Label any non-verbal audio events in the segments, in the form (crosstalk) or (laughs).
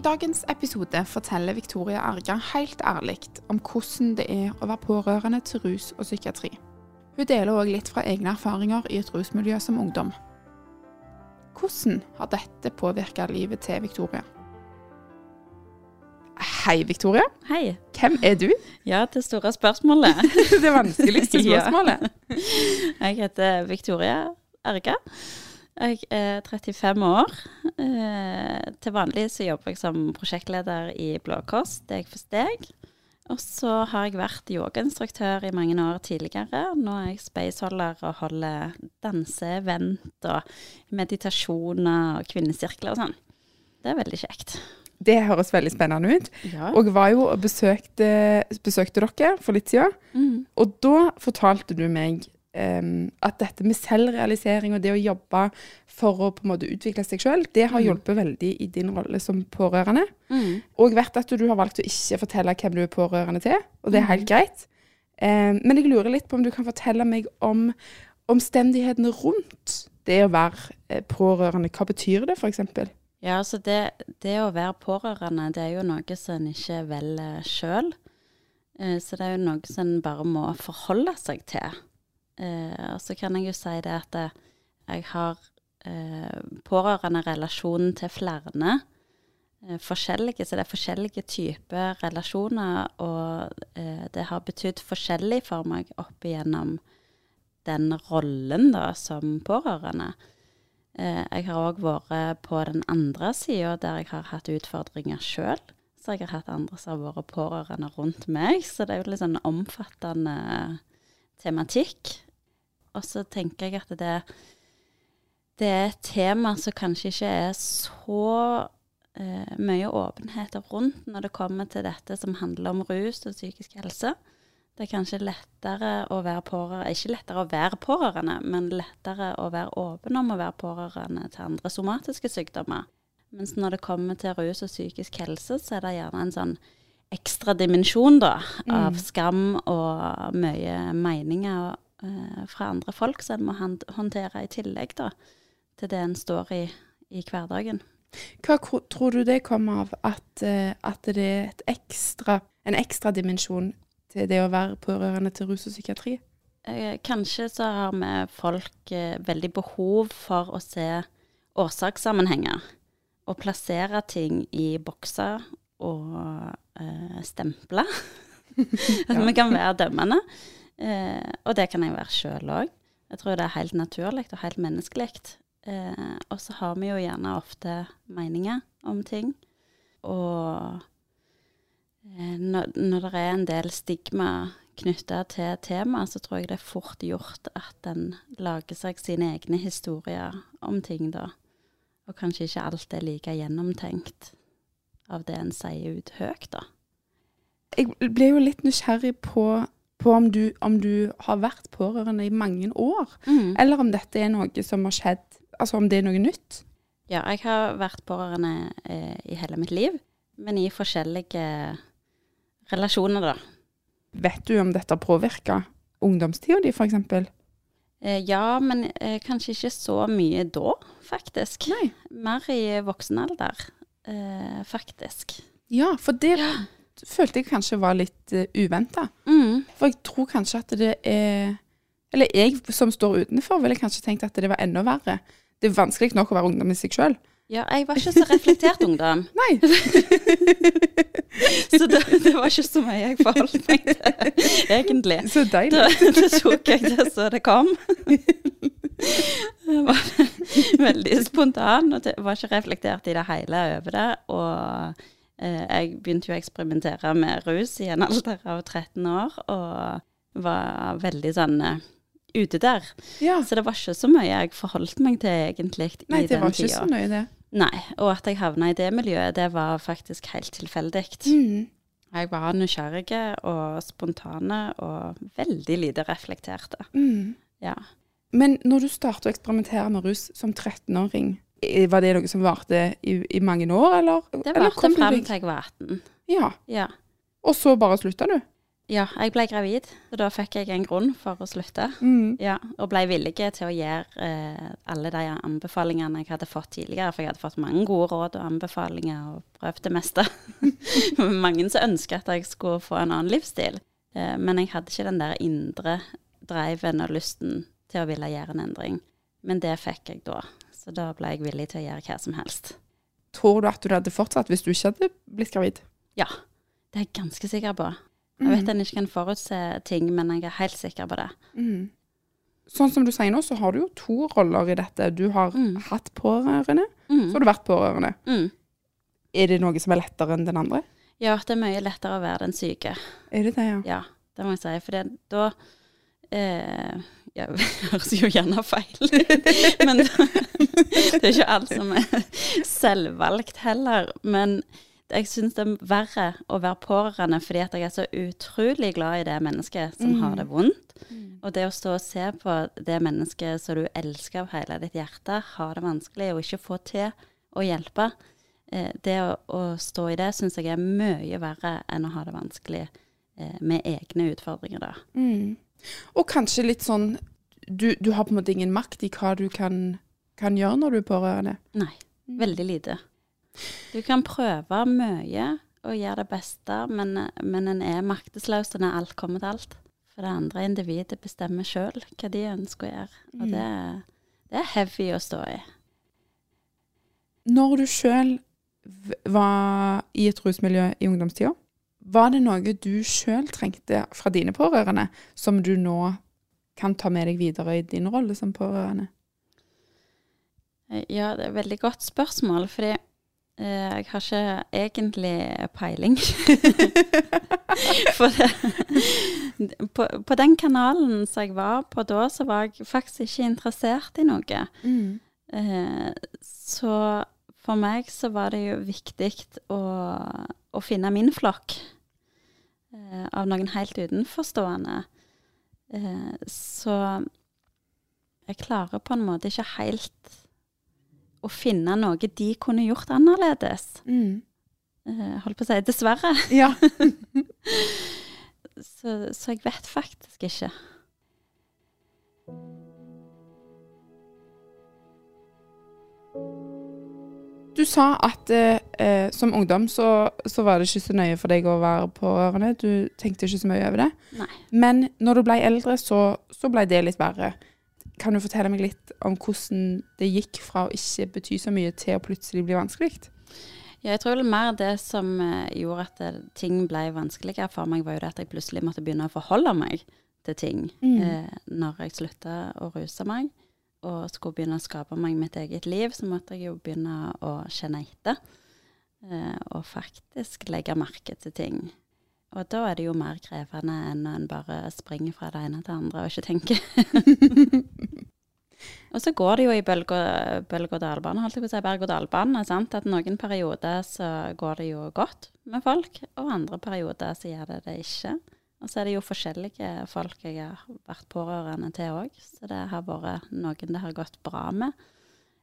I dagens episode forteller Victoria Arga helt ærlig om hvordan det er å være pårørende til rus og psykiatri. Hun deler òg litt fra egne erfaringer i et rusmiljø som ungdom. Hvordan har dette påvirka livet til Victoria? Hei, Victoria. Hei. Hvem er du? Ja, det store spørsmålet. (laughs) det vanskeligste (laughs) spørsmålet. Jeg heter Victoria Erga. Jeg er 35 år. Eh, til vanlig så jobber jeg som prosjektleder i Blå Kors, Steg for steg. Og så har jeg vært yogainstruktør i mange år tidligere. Nå er jeg spaceholder og holder danseevent og meditasjoner og kvinnesirkler og sånn. Det er veldig kjekt. Det høres veldig spennende ut. Ja. Og jeg var jo og besøkte, besøkte dere for litt siden. Mm. Og da fortalte du meg um, at dette med selvrealisering og det å jobbe for å på en måte utvikle seg sjøl, det har Mm. hjulpet veldig i din rolle som pårørende. Mm. Og vet at du har valgt å ikke fortelle hvem du er pårørende til, og det er helt Mhm. greit. Um, men jeg lurer litt på om du kan fortelle meg om omstendighetene rundt det å være eh, pårørende. Hva betyr det, f.eks.? Ja, altså det, det å være pårørende, det er jo noe som en ikke velger sjøl. Så det er jo noe som en bare må forholde seg til. Eh, og så kan jeg jo si det at eh, jeg har eh, pårørenderelasjonen til flere eh, forskjellige, så det er forskjellige typer relasjoner, og eh, det har betydd forskjellig for meg opp igjennom den rollen da, som pårørende. Eh, jeg har òg vært på den andre sida, der jeg har hatt utfordringer sjøl. Så jeg har hatt andre som har vært pårørende rundt meg, så det er jo litt sånn omfattende tematikk. Og så tenker jeg at det, det er et tema som kanskje ikke er så eh, mye åpenhet rundt når det kommer til dette som handler om rus og psykisk helse. Det er kanskje lettere å være pårørende Ikke lettere å være pårørende, men lettere å være åpen om å være pårørende til andre somatiske sykdommer. Mens når det kommer til rus og psykisk helse, så er det gjerne en sånn ekstra dimensjon da, av skam og mye meninger eh, fra andre folk som en må håndtere i tillegg da, til det en står i i hverdagen. Hva tror du det kommer av at, eh, at det er et ekstra, en ekstra dimensjon til det å være pårørende til rus og psykiatri? Eh, kanskje så har vi folk veldig behov for å se årsakssammenhenger. Og plassere ting i bokser og eh, stemple. (laughs) At vi kan være dømmende. Eh, og det kan jeg være sjøl òg. Jeg tror det er helt naturlig og helt menneskelig. Eh, og så har vi jo gjerne ofte meninger om ting. Og eh, når, når det er en del stigma knytta til temaet, så tror jeg det er fort gjort at en lager seg sine egne historier om ting, da. Og kanskje ikke alt er like gjennomtenkt av det en sier ut høyt, da. Jeg ble jo litt nysgjerrig på, på om, du, om du har vært pårørende i mange år, eller om dette er noe som har skjedd, altså om det er noe nytt. Ja, jeg har vært pårørende eh, i hele mitt liv, men i forskjellige relasjoner, da. Vet du om dette påvirka ungdomstida di, f.eks.? Eh, ja, men eh, kanskje ikke så mye da, faktisk. Nei. Mer i voksen alder, eh, faktisk. Ja, for det følte jeg kanskje var litt uh, uventa. Mm. For jeg tror kanskje at det er Eller jeg som står utenfor, ville kanskje tenkt at det var enda verre. Det er vanskelig nok å være ungdom i seg sjøl. Ja, jeg var ikke så reflektert ungdom, (laughs) Nei. (laughs) så det, det var ikke så mye jeg forholdt meg til, egentlig. (laughs) Så deilig. Da, da tok jeg det så det kom. Jeg var veldig spontan og var ikke reflektert i det hele over det. Og eh, jeg begynte jo å eksperimentere med rus i en (laughs) alder av 13 år, og var veldig sånn eh, ute der. Ja. Så det var ikke så mye jeg forholdt meg til egentlig i Nei, det var ikke tida. så nøye, det. Nei, og at jeg havna i det miljøet, det var faktisk helt tilfeldig. Mm. Jeg var nysgjerrig og spontane og veldig lite reflekterte. Mm. Ja. Men når du startet å eksperimentere med rus som 13-åring, eh, var det noe som varte i, i mange år, eller? Det varte frem fram til jeg var 18. Ja. Ja. Og så bare slutta du? Ja, jeg ble gravid, og da fikk jeg en grunn for å slutte. Mm. Ja, og ble villig til å gjøre eh, alle de anbefalingene jeg hadde fått tidligere. For jeg hadde fått mange gode råd og anbefalinger og prøvd det meste. (laughs) mange som ønsket at jeg skulle få en annen livsstil. Eh, men jeg hadde ikke den der indre driven og lysten til å ville gjøre en endring. Men det fikk jeg da, så da ble jeg villig til å gjøre hva som helst. Tror du at du hadde fortsatt hvis du ikke hadde blitt gravid? Ja, det er jeg ganske sikker på. Jeg vet en ikke kan forutse ting, men jeg er helt sikker på det. Mm. Sånn som du sier nå, så har du jo to roller i dette. Du har Mm. hatt pårørende, Mm. så har du vært pårørende. Mm. Er det noe som er lettere enn den andre? Ja, det er mye lettere å være den syke. Er det det, ja? Ja, det må jeg si. For da eh, jeg (laughs) høres jo gjerne feil (laughs) Men det er ikke alt som er selvvalgt heller. Men jeg syns det er verre å være pårørende fordi jeg er så utrolig glad i det mennesket som Mm. har det vondt. Og det å stå og se på det mennesket som du elsker av hele ditt hjerte, har det vanskelig og ikke få til å hjelpe, eh, det å, å stå i det syns jeg er mye verre enn å ha det vanskelig eh, med egne utfordringer, da. Mm. Og kanskje litt sånn du, du har på en måte ingen makt i hva du kan, kan gjøre når du er pårørende. Nei, veldig lite. Du kan prøve mye og gjøre det beste, men, men en er maktesløs når alt kommer til alt. For det andre individet bestemmer sjøl hva de ønsker å gjøre. Og Mm. det, det er heavy å stå i. Når du sjøl var i et rusmiljø i ungdomstida, var det noe du sjøl trengte fra dine pårørende, som du nå kan ta med deg videre i din rolle som pårørende? Ja, det er et veldig godt spørsmål, fordi eh, jeg har ikke egentlig peiling. (laughs) For det, på, på den kanalen som jeg var på da, så var jeg faktisk ikke interessert i noe. Mm. Eh, så for meg så var det jo viktig å, å finne min flokk eh, av noen helt utenforstående. Eh, så jeg klarer på en måte ikke helt å finne noe de kunne gjort annerledes. Mm. Eh, holdt på å si dessverre. Ja. (laughs) Så, så jeg vet faktisk ikke. Du sa at eh, eh, som ungdom så, så var det ikke så nøye for deg å være pårørende. Du tenkte ikke så mye over det. Nei. Men når du ble eldre, så, så ble det litt verre. Kan du fortelle meg litt om hvordan det gikk fra å ikke bety så mye til å plutselig bli vanskelig? Ja, jeg tror vel mer det som eh, gjorde at det, ting ble vanskeligere for meg, var jo det at jeg plutselig måtte begynne å forholde meg til ting Mm. eh, når jeg slutta å ruse meg og skulle begynne å skape meg mitt eget liv, så måtte jeg jo begynne å kjenne etter. Eh, og faktisk legge merke til ting. Og da er det jo mer krevende enn når en bare springer fra det ene til det andre og ikke tenker. (laughs) og så går det jo i bølge og bølge og holdt jeg på å si, berg-og-dal-bane. At noen perioder så går det jo godt med folk, og andre perioder så gjør det det ikke. Og så er det jo forskjellige folk jeg har vært pårørende til òg. Så det har vært noen det har gått bra med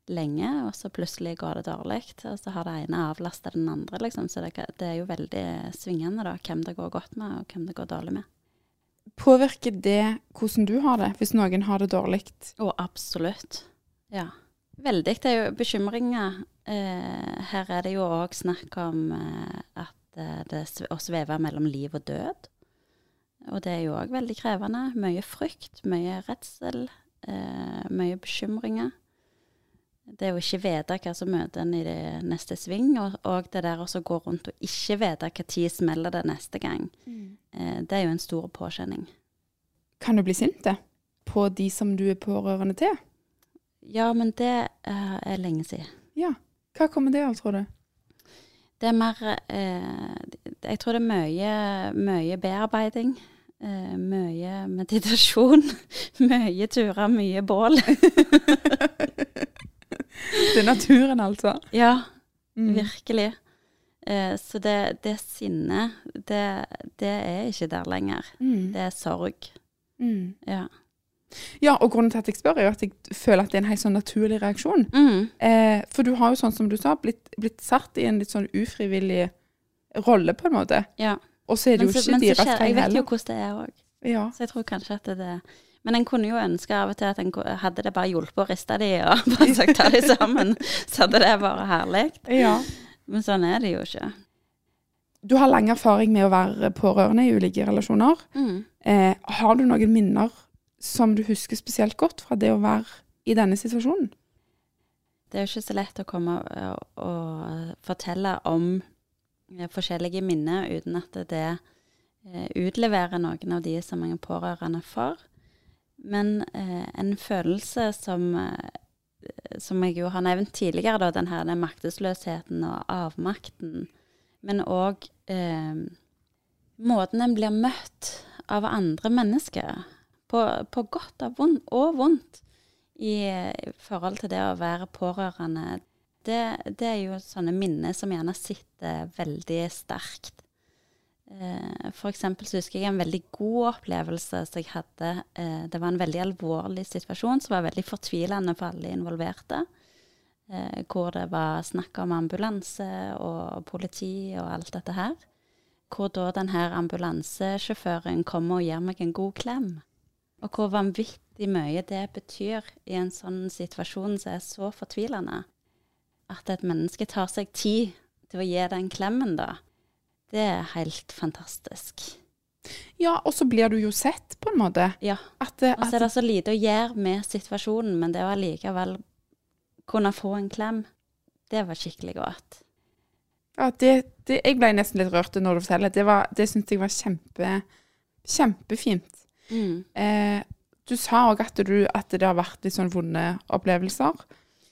lenge, og så plutselig går det dårlig. Og så har det ene avlasta den andre, liksom. Så det, det er jo veldig svingende, da, hvem det går godt med, og hvem det går dårlig med. Påvirker det hvordan du har det, hvis noen har det dårlig? Å, absolutt. Ja. Veldig. Det er jo bekymringer. Eh, her er det jo òg snakk om eh, at eh, det å sveve mellom liv og død. Og det er jo òg veldig krevende. Mye frykt, mye redsel, eh, mye bekymringer. Det å ikke vite hva som møter en i det neste sving, og, og det der også gå rundt og ikke vite tid smeller det neste gang, eh, det er jo en stor påkjenning. Kan du bli sint det? På de som du er pårørende til? Ja, men det eh, er lenge siden. Ja. Hva kommer det av, tror du? Det er mer eh, Jeg tror det er mye, mye bearbeiding. Eh, mye meditasjon. (laughs) mye turer, mye bål. (laughs) Det er naturen, altså. ja, Mm. virkelig. Eh, så det, det sinnet, det, det er ikke der lenger. Mm. Det er sorg. Mm. Ja. Ja, og grunnen til at jeg spør, er jo at jeg føler at det er en helt sånn naturlig reaksjon. Mm. Eh, for du har jo sånn som du sa, blitt, blitt satt i en litt sånn ufrivillig rolle, på en måte. ja. Og så er det jo ikke deres feil jeg vet jo hvordan det er òg. Ja. Så jeg tror kanskje at det Men en kunne jo ønske av og til at en hadde det bare hjulpet å riste de og (laughs) bare sagt ta de sammen, (laughs) så hadde det vært herlig. ja. Men sånn er det jo ikke. Du har lang erfaring med å være pårørende i ulike relasjoner. Mm. Eh, har du noen minner som du husker spesielt godt fra det å være i denne situasjonen? Det er jo ikke så lett å komme og, og fortelle om forskjellige minner uten at det eh, utleverer noen av de som er pårørende for. Men eh, en følelse som, eh, som jeg jo har nevnt tidligere, da, den her maktesløsheten og avmakten, men òg eh, måten en blir møtt av andre mennesker, på, på godt og vondt, og vondt, i i forhold til det å være pårørende, det, det er jo sånne minner som gjerne sitter veldig sterkt. Eh, for eksempel så husker jeg en veldig god opplevelse som jeg hadde. Eh, det var en veldig alvorlig situasjon som var veldig fortvilende for alle involverte. Eh, hvor det var snakk om ambulanse og politi og alt dette her. Hvor da denne ambulansesjåføren kommer og gir meg en god klem. Og hvor vanvittig mye det betyr i en sånn situasjon som er så fortvilende. At et menneske tar seg tid til å gi den klemmen, da. Det er helt fantastisk. Ja, og så blir du jo sett, på en måte. Ja. At, at, Og så er det så lite å gjøre med situasjonen, men det å allikevel kunne få en klem, det var skikkelig godt. Ja, det, det, jeg ble nesten litt rørt når du forteller. Det, var- det syns jeg var kjempe, kjempefint. Mm. Eh, du sa òg at, at det har vært litt sånn vonde opplevelser.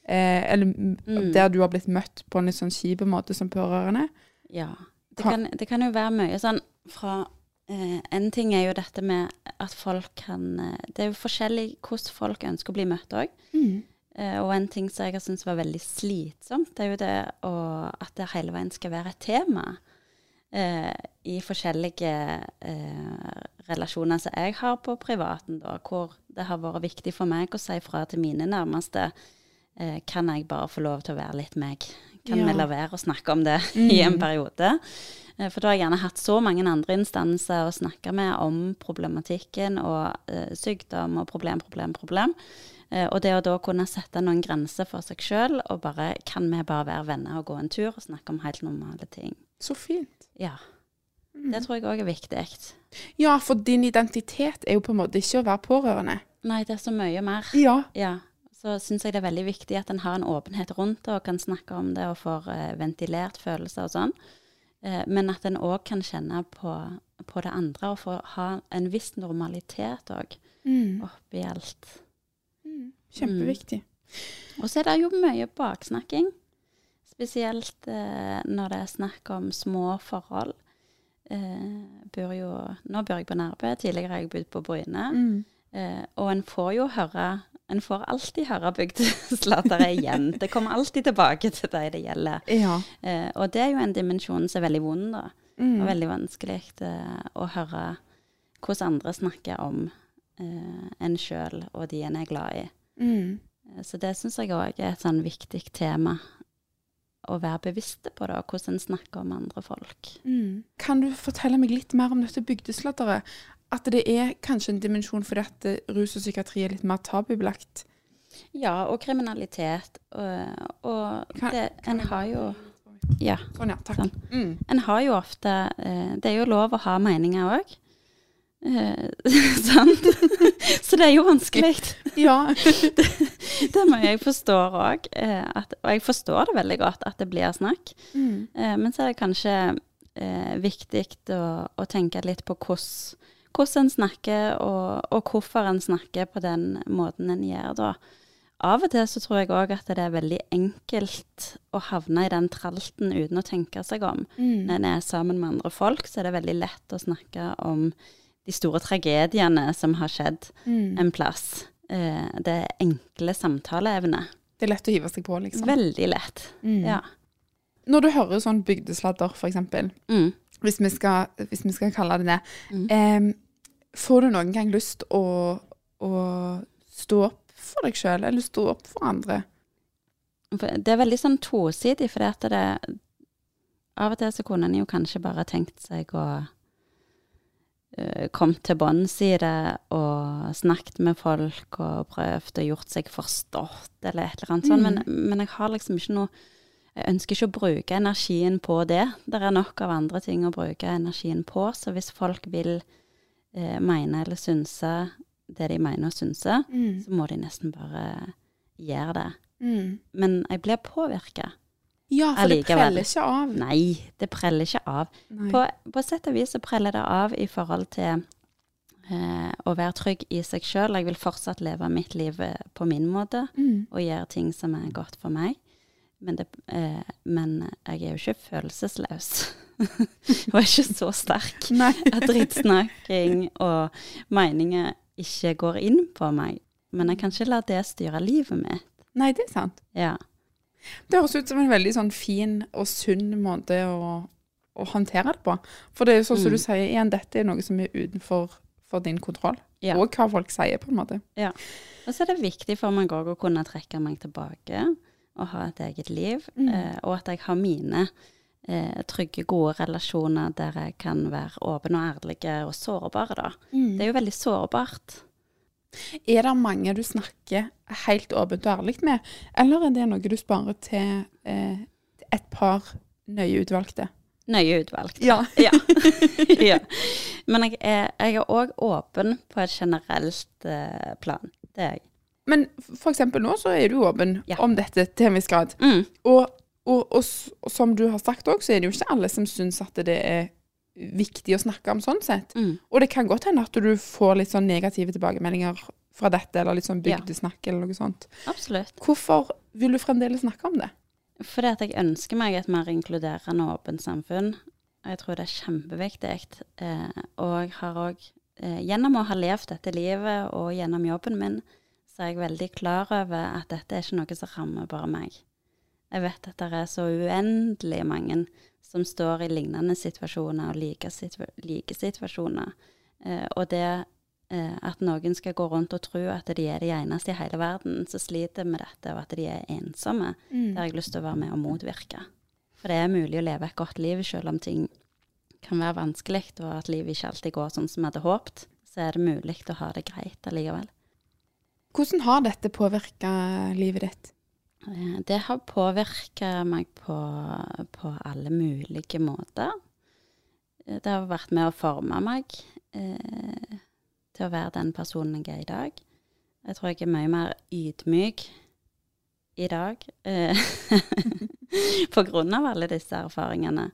Eh, eller Mm. der du har blitt møtt på en litt sånn kjip måte som pårørende. Ja. Det Kan- det kan jo være mye sånn fra eh, En ting er jo dette med at folk kan eh, Det er jo forskjellig hvordan folk ønsker å bli møtt òg. Eh, og en ting som jeg har syntes var veldig slitsomt, det er jo det å, at det hele veien skal være et tema eh, i forskjellige eh, relasjoner som jeg har på privaten, da, hvor det har vært viktig for meg å si fra til mine nærmeste. Eh, kan jeg bare få lov til å være litt meg? Kan Ja. vi la være å snakke om det (laughs) i en Mm. periode? Eh, For da har jeg gjerne hatt så mange andre instanser å snakke med om problematikken og eh, sykdom og problem, problem, problem. Eh, og det å da kunne sette noen grenser for seg sjøl, og bare kan vi bare være venner og gå en tur og snakke om helt normale ting. Så fint. Ja. Mm. Det tror jeg òg er viktig. Ja, for din identitet er jo på en måte ikke å være pårørende. Nei, det er så mye mer. Ja. Ja. Så syns jeg det er veldig viktig at en har en åpenhet rundt det og kan snakke om det og får eh, ventilert følelser og sånn. Eh, men at en òg kan kjenne på, på det andre og få ha en viss normalitet òg Mm. oppi alt. Mm. Kjempeviktig. Og så er det jo mye baksnakking. Spesielt eh, når det er snakk om små forhold. Eh, bor jo, nå bor jeg på Nærbø, tidligere har jeg bodd på Bryne. Mm. Eh, og en får jo høre En får alltid høre bygdeslatere (laughs) igjen. Det kommer alltid tilbake til de det gjelder. Ja. Eh, og det er jo en dimensjon som er veldig vond, da. Mm. Og veldig vanskelig eh, å høre hvordan andre snakker om eh, en sjøl og de en er glad i. Mm. Eh, Så det syns jeg òg er et sånn viktig tema å være bevisste på, da, hvordan en snakker om andre folk. Mm. Kan du fortelle meg litt mer om dette bygdesladderet? At det er kanskje en dimensjon fordi at eh, rus og psykiatri er litt mer tabubelagt? Ja, og kriminalitet. Og, og Kan- det, en har jo Ja. Sånn, ja. Takk. Sånn. Mm. En har jo ofte eh, Det er jo lov å ha meninger òg. Eh, (laughs) sant? Så det er jo vanskelig. Ja. (laughs) Det må jeg forstår òg. Eh, og jeg forstår det veldig godt at det blir snakk. Mm. Eh, men så er det kanskje eh, viktig å, å tenke litt på hvordan hvordan en snakker, og, og hvorfor en snakker på den måten en gjør da. Av og til så tror jeg òg at det er veldig enkelt å havne i den tralten uten å tenke seg om. Mm. Når en er sammen med andre folk, så er det veldig lett å snakke om de store tragediene som har skjedd Mm. en plass. Eh, det er enkle samtaleevne. Det er lett å hive seg på, liksom. Veldig lett. Mm. Ja. Når du hører sånn bygdesladder, for eksempel, Mm. hvis vi skal, hvis vi skal kalle det det, Mm. em, får du noen gang lyst å, å stå opp for deg sjøl, eller stå opp for andre? Det er veldig sånn tosidig, for det Av og til så kunne en jo kanskje bare tenkt seg å uh, kommet til bunns i det og snakket med folk og prøvd og gjort seg forstått eller et eller annet sånt. Men, men jeg har liksom ikke noe Jeg ønsker ikke å bruke energien på det. Det er nok av andre ting å bruke energien på. Så hvis folk vil eh, mener eller synser det de mener og synser, Mm. så må de nesten bare gjøre det. Mm. Men jeg blir påvirka. Ja, for det preller ikke av. Nei, det preller ikke av. Nei. På, på sett og vis så preller det av i forhold til eh, å være trygg i seg sjøl. Jeg vil fortsatt leve mitt liv eh, på min måte Mm. og gjøre ting som er godt for meg. Men, det, eh, men jeg er jo ikke følelsesløs. (laughs) (laughs) og er ikke så sterk (laughs) Nei. at drittsnakking og meninger ikke går inn på meg. Men jeg kan ikke la det styre livet mitt. Nei, det er sant. Ja. Det høres ut som en veldig sånn fin og sunn måte å, å håndtere det på. For det er jo sånn som Mm. du sier, igjen, dette er noe som er utenfor for din kontroll. Ja. Og hva folk sier, på en måte. Og så er det viktig for meg òg å kunne trekke meg tilbake og ha et eget liv. Mm. Eh, og at jeg har mine eh, trygge, gode relasjoner der jeg kan være åpen og ærlig og sårbar, da. Det er jo veldig sårbart. Er det mange du snakker helt åpent og ærlig med, eller er det noe du sparer til eh, et par nøye utvalgte? Nøye utvalgt. Ja. (laughs) Ja. (laughs) ja. Men jeg er òg åpen på et generelt eh, plan. Det er jeg. Men eksempel nå så er du åpen Ja. om dette til en viss grad. Mm. Og, og, og, og som du har sagt òg, så er det jo ikke alle som syns at det er viktig å snakke om sånn sett. Mm. Og det kan godt hende at du får litt sånn negative tilbakemeldinger fra dette, eller litt sånn Ja. bygdesnakk eller noe sånt. Absolutt. Hvorfor vil du fremdeles snakke om det? Fordi at jeg ønsker meg et mer inkluderende og åpent samfunn. Jeg tror det er kjempeviktig. Eh, og jeg har òg, eh, gjennom å ha levd dette livet og gjennom jobben min, så er jeg veldig klar over at dette er ikke noe som rammer bare meg. Jeg vet at det er så uendelig mange som står i lignende situasjoner og like, situa like situasjoner. Eh, og det eh, at noen skal gå rundt og tro at de er de eneste i hele verden som sliter med dette, og at de er ensomme, det har jeg lyst til å være med og motvirke. For det er mulig å leve et godt liv selv om ting kan være vanskelig, og at livet ikke alltid går sånn som vi hadde håpet. Så er det mulig å ha det greit allikevel. Hvordan har dette påvirka livet ditt? Eh, Det har påvirka meg på, på alle mulige måter. Eh, Det har vært med å forme meg eh, til å være den personen jeg er i dag. Jeg tror jeg er mye mer ydmyk i dag eh, (laughs) på grunn av alle disse erfaringene.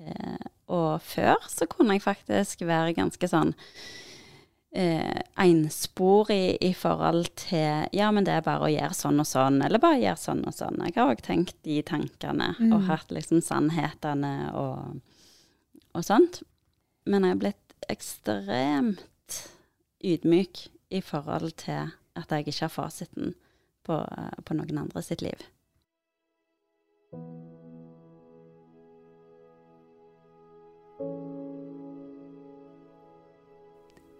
Eh, og før så kunne jeg faktisk være ganske sånn eh, ensporig i forhold til Ja, men det er bare å gjøre sånn og sånn, eller bare gjøre sånn og sånn. Jeg har òg tenkt de tankene, Mm. og hørt liksom sannhetene og, og sånt. Men jeg er blitt ekstremt ydmyk i forhold til at jeg ikke har fasiten på, på noen andre sitt liv.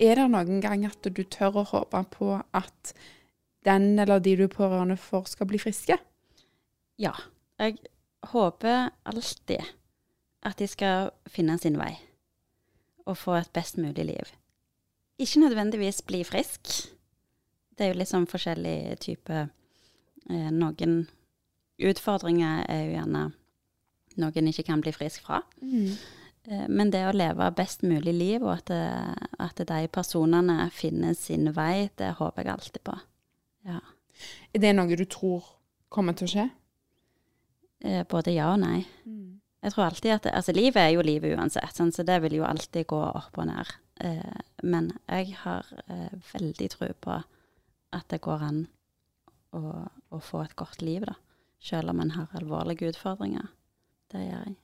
Er det noen gang at du tør å håpe på at den eller de du er pårørende for, skal bli friske? Ja. Jeg håper alltid at de skal finne sin vei og få et best mulig liv. Ikke nødvendigvis bli frisk. Det er jo litt sånn forskjellig type eh, Noen utfordringer er jo gjerne noen ikke kan bli frisk fra. Mm. Eh, Men det å leve best mulig liv, og at, det, at de personene finner sin vei, det håper jeg alltid på. Ja. Er det noe du tror kommer til å skje? Eh, Både ja og nei. Jeg tror alltid at Altså, livet er jo livet uansett, sånn, så det vil jo alltid gå opp og ned. Eh, men jeg har eh, veldig tro på at det går an å, å få et godt liv, da. Selv om en har alvorlige utfordringer. Det gjør jeg.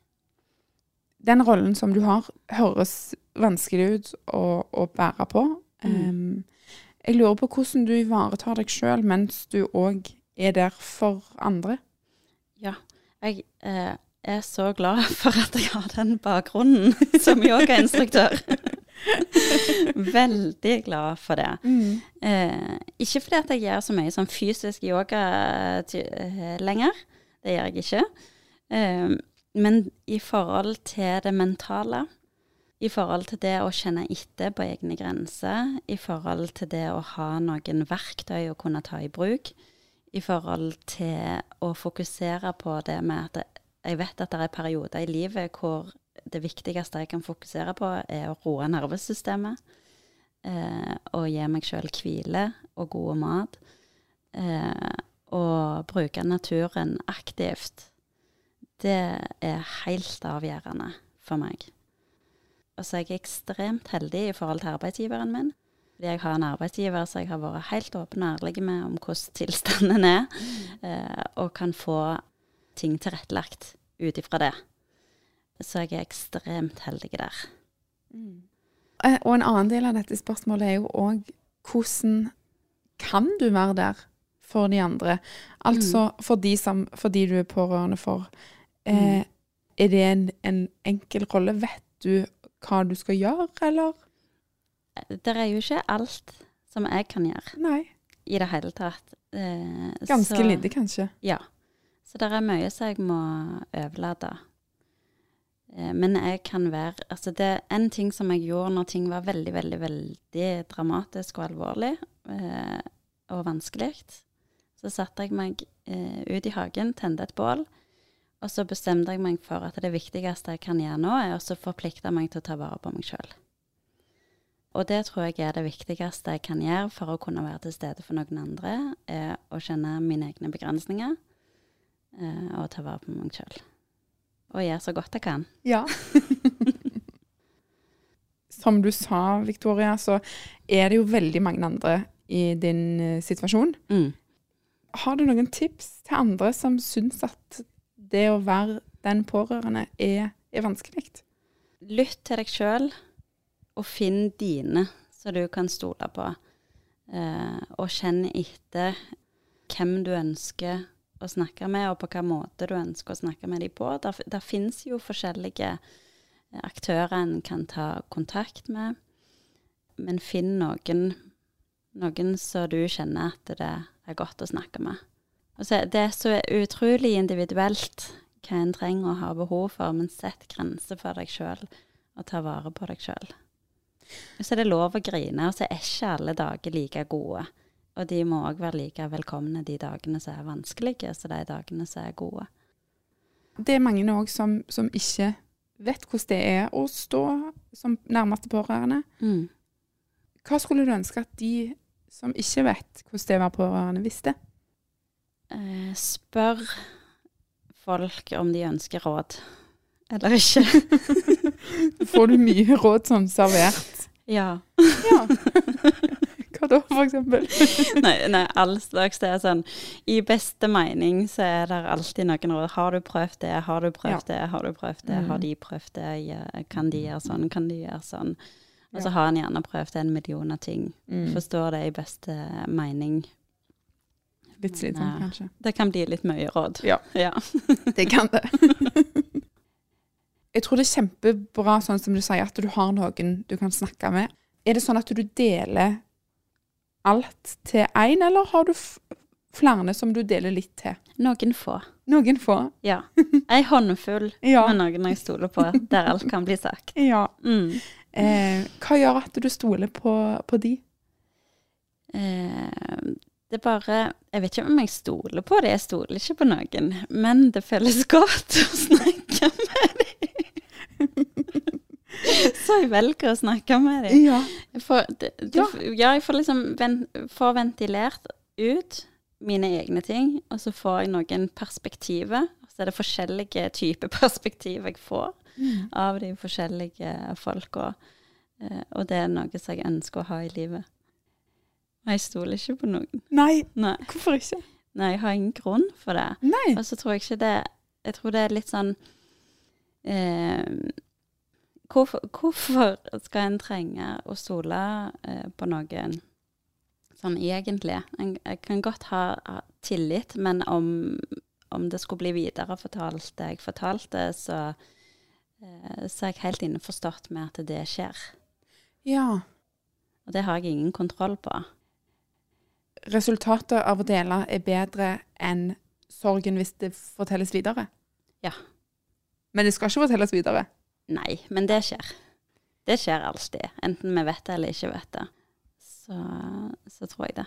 Den rollen som du har, høres vanskelig ut å, å bære på. Mm. Um, jeg lurer på hvordan du ivaretar deg sjøl mens du òg er der for andre. Ja. Jeg eh, er så glad (laughs) for at jeg har den bakgrunnen (laughs) som yogainstruktør. (laughs) Veldig glad for det. Eh, ikke fordi at jeg gjør så mye sånn fysisk yoga eh, lenger, det gjør jeg ikke. Eh, men i forhold til det mentale, I forhold til det å kjenne etter på egne grenser, i forhold til det å ha noen verktøy å kunne ta i bruk, i forhold til å fokusere på det med at jeg vet at det er perioder i livet hvor det viktigste jeg kan fokusere på, er å roe nervesystemet. Eh, og gi meg sjøl hvile og god mat. Eh, og bruke naturen aktivt. Det er helt avgjørende for meg. Og så er jeg ekstremt heldig i forhold til arbeidsgiveren min. Fordi jeg har en arbeidsgiver som jeg har vært helt åpen og ærlig med om hvordan tilstanden er, eh, og kan få ting tilrettelagt ut ifra det. Så jeg er ekstremt heldig der. Mm. Og en annen del av dette spørsmålet er jo òg hvordan kan du være der for de andre? Altså mm. for, de som, for de du er pårørende for. Eh, mm. Er det en, en enkel rolle? Vet du hva du skal gjøre, eller? Det er jo ikke alt som jeg kan gjøre. Nei. I det hele tatt. Eh, Ganske så, lite, kanskje. Ja. Så det er mye som jeg må overlate. Eh, men jeg kan være Altså, det er en ting som jeg gjorde når ting var veldig, veldig, veldig dramatisk og alvorlig eh, og vanskelig. Så satte jeg meg eh, ut i hagen, tente et bål, og så bestemte jeg meg for at det viktigste jeg kan gjøre nå, er å forplikte meg til å ta vare på meg sjøl. Og det tror jeg er det viktigste jeg kan gjøre for å kunne være til stede for noen andre, er å kjenne mine egne begrensninger eh, og ta vare på meg sjøl. Og gjøre så godt jeg kan. Ja. (laughs) Som du sa, Victoria, så er det jo veldig mange andre i din uh, situasjon. Mm. Har du noen tips til andre som syns at det å være den pårørende er, er vanskelig? Lytt til deg sjøl og finn dine som du kan stole på. Eh, og kjenn etter hvem du ønsker å snakke med, og på hvilken måte du ønsker å snakke med dem på. Der, der finnes jo forskjellige aktører en kan ta kontakt med. Men finn noen, noen som du kjenner at det er godt å snakke med. Altså, det er så utrolig individuelt hva en trenger å ha behov for, men sett grenser for deg sjøl og ta vare på deg sjøl. Så er det lov å grine, og så er ikke alle dager like gode. Og de må òg være like velkomne de dagene som er vanskelige, som de dagene som er gode. Det er mange òg som, som, ikke vet hvordan det er å stå som nærmeste pårørende. Mm. Hva skulle du ønske at de som ikke vet hvordan det er å være pårørende, visste? Eh, spør folk om de ønsker råd eller ikke. (laughs) Får du mye råd som servert? Ja. ja. Hva da, for eksempel? (laughs) nei, nei, all slags. Det er sånn I beste mening så er det alltid noen råd. Har du prøvd det? Har du prøvd ja. det? Har du prøvd det? Mm. Har de prøvd det? Kan de gjøre sånn? Kan de gjøre sånn? Og så har en gjerne prøvd en million av ting. Mm. Forstår det i beste mening. Litt slitsomt, kanskje. Det kan bli litt mye råd. Ja, (laughs) ja. det kan det. (laughs) Jeg tror det er kjempebra, sånn som du sier, at du har noen du kan snakke med. Er det sånn at du deler alt til én, eller har du flere som du deler litt til? Noen få. Noen få? Ja. (laughs) Ei håndfull ja. med noen jeg stoler på, der alt kan bli sagt. Ja. Mm. Eh, hva gjør at du stoler på, på de? Eh, det er bare Jeg vet ikke om jeg stoler på det, jeg stoler ikke på noen. Men det føles godt å snakke med dem. (laughs) Så jeg velger å snakke med dem. Ja. Jeg får, det, det, ja. jeg får liksom får ventilert ut mine egne ting, og så får jeg noen perspektiver. Så er det forskjellige typer (laughs) perspektiv jeg får mm. av de forskjellige folka. Eh, og det er noe som jeg ønsker å ha i livet. Jeg stoler ikke på noen. Nei. Nei. Hvorfor ikke? Nei, jeg har ingen grunn for det. Nei. Og så tror jeg ikke det Jeg tror det er litt sånn eh, hvorfor, hvorfor, skal en trenge å stole eh, på noen sånn egentlig? En, jeg kan godt ha, ha tillit, men om, om, det skulle bli viderefortalt det jeg fortalte, så, eh, så er jeg helt innforstått med at det skjer. Ja. Og det har jeg ingen kontroll på. Resultatet av å dele er bedre enn sorgen hvis det fortelles videre? Ja. Men det skal ikke fortelles videre? Nei, men det skjer. Det skjer alltid, enten vi vet det eller ikke vet det. Så, så tror jeg det.